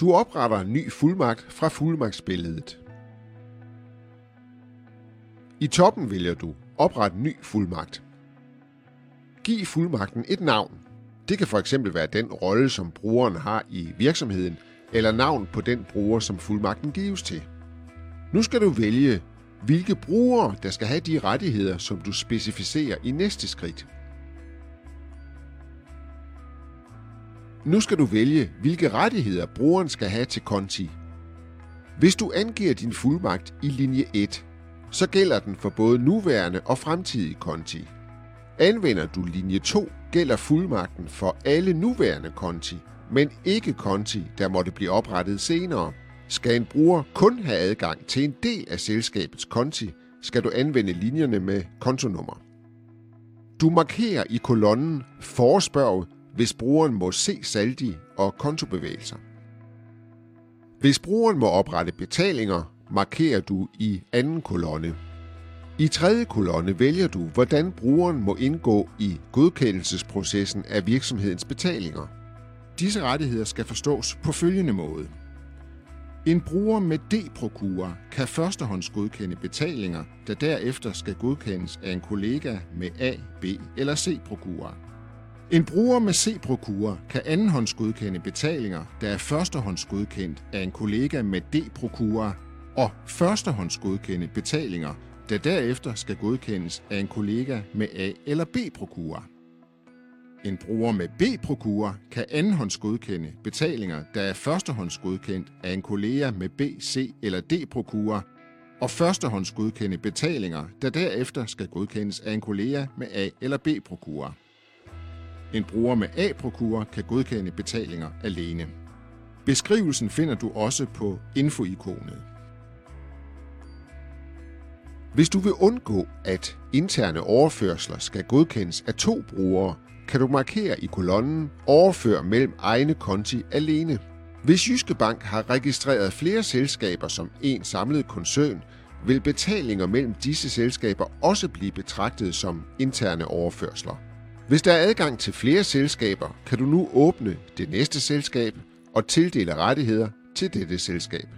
Du opretter en ny fuldmagt fra fuldmagtsbilledet. I toppen vælger du Opret ny fuldmagt. Giv fuldmagten et navn. Det kan for eksempel være den rolle, som brugeren har i virksomheden, eller navn på den bruger, som fuldmagten gives til. Nu skal du vælge, hvilke brugere, der skal have de rettigheder, som du specificerer i næste skridt. Nu skal du vælge, hvilke rettigheder brugeren skal have til konti. Hvis du angiver din fuldmagt i linje 1, så gælder den for både nuværende og fremtidige konti. Anvender du linje 2, gælder fuldmagten for alle nuværende konti, men ikke konti, der måtte blive oprettet senere. Skal en bruger kun have adgang til en del af selskabets konti, skal du anvende linjerne med kontonummer. Du markerer i kolonnen Forespørg, hvis brugeren må se saldi og kontobevægelser. Hvis brugeren må oprette betalinger, markerer du i anden kolonne. I tredje kolonne vælger du, hvordan brugeren må indgå i godkendelsesprocessen af virksomhedens betalinger. Disse rettigheder skal forstås på følgende måde. En bruger med D-prokura kan førstehåndsgodkende betalinger, der derefter skal godkendes af en kollega med A, B eller C-prokura. En bruger med C-Procure kan andenhåndsgodkende betalinger, der er førstehåndsgodkendt af en kollega med D-Procure, og førstehåndsgodkende betalinger, der derefter skal godkendes af en kollega med A- eller B-Procure. En bruger med B-Procure kan andenhåndsgodkende betalinger, der er førstehåndsgodkendt af en kollega med B, C eller D-Procure, og førstehåndsgodkende betalinger, der derefter skal godkendes af en kollega med A- eller B-Procure. En bruger med A-prokur kan godkende betalinger alene. Beskrivelsen finder du også på infoikonet. Hvis du vil undgå, at interne overførsler skal godkendes af to brugere, kan du markere i kolonnen Overfør mellem egne konti alene. Hvis Jyske Bank har registreret flere selskaber som en samlet koncern, vil betalinger mellem disse selskaber også blive betragtet som interne overførsler. Hvis der er adgang til flere selskaber, kan du nu åbne det næste selskab og tildele rettigheder til dette selskab.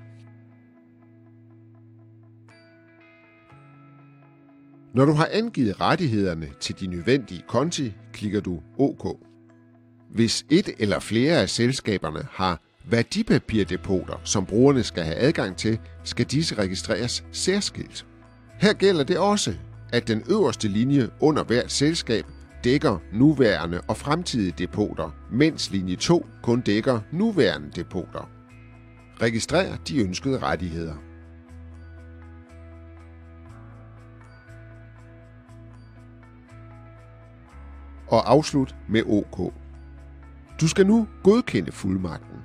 Når du har angivet rettighederne til de nødvendige konti, klikker du OK. Hvis et eller flere af selskaberne har værdipapirdepoter, som brugerne skal have adgang til, skal disse registreres særskilt. Her gælder det også, at den øverste linje under hvert selskab dækker nuværende og fremtidige depoter, mens linje 2 kun dækker nuværende depoter. Registrer de ønskede rettigheder. og afslut med OK. Du skal nu godkende fuldmagten.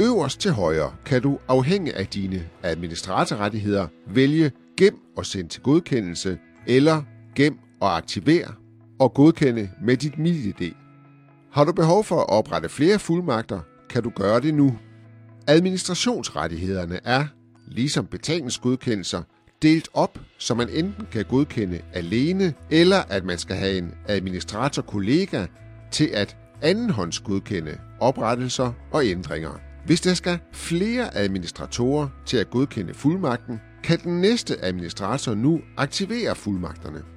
Øverst til højre kan du afhængig af dine administratorrettigheder vælge Gem og send til godkendelse eller Gem og aktiver og godkende med dit MitID. Har du behov for at oprette flere fuldmagter, kan du gøre det nu. Administrationsrettighederne er, ligesom betalingsgodkendelser, delt op, så man enten kan godkende alene, eller at man skal have en administrator-kollega til at andenhåndsgodkende oprettelser og ændringer. Hvis der skal flere administratorer til at godkende fuldmagten, kan den næste administrator nu aktivere fuldmagterne.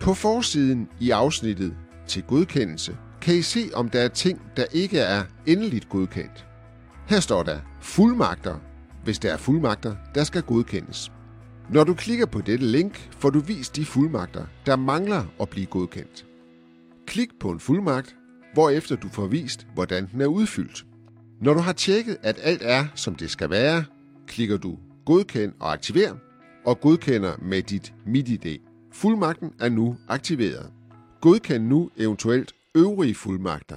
På forsiden i afsnittet til godkendelse kan I se, om der er ting, der ikke er endeligt godkendt. Her står der fuldmagter, hvis der er fuldmagter, der skal godkendes. Når du klikker på dette link, får du vist de fuldmagter, der mangler at blive godkendt. Klik på en fuldmagt, hvorefter du får vist, hvordan den er udfyldt. Når du har tjekket, at alt er, som det skal være, klikker du Godkend og Aktiver, og godkender med dit MitID. Fuldmagten er nu aktiveret. Godkend nu eventuelt øvrige fuldmagter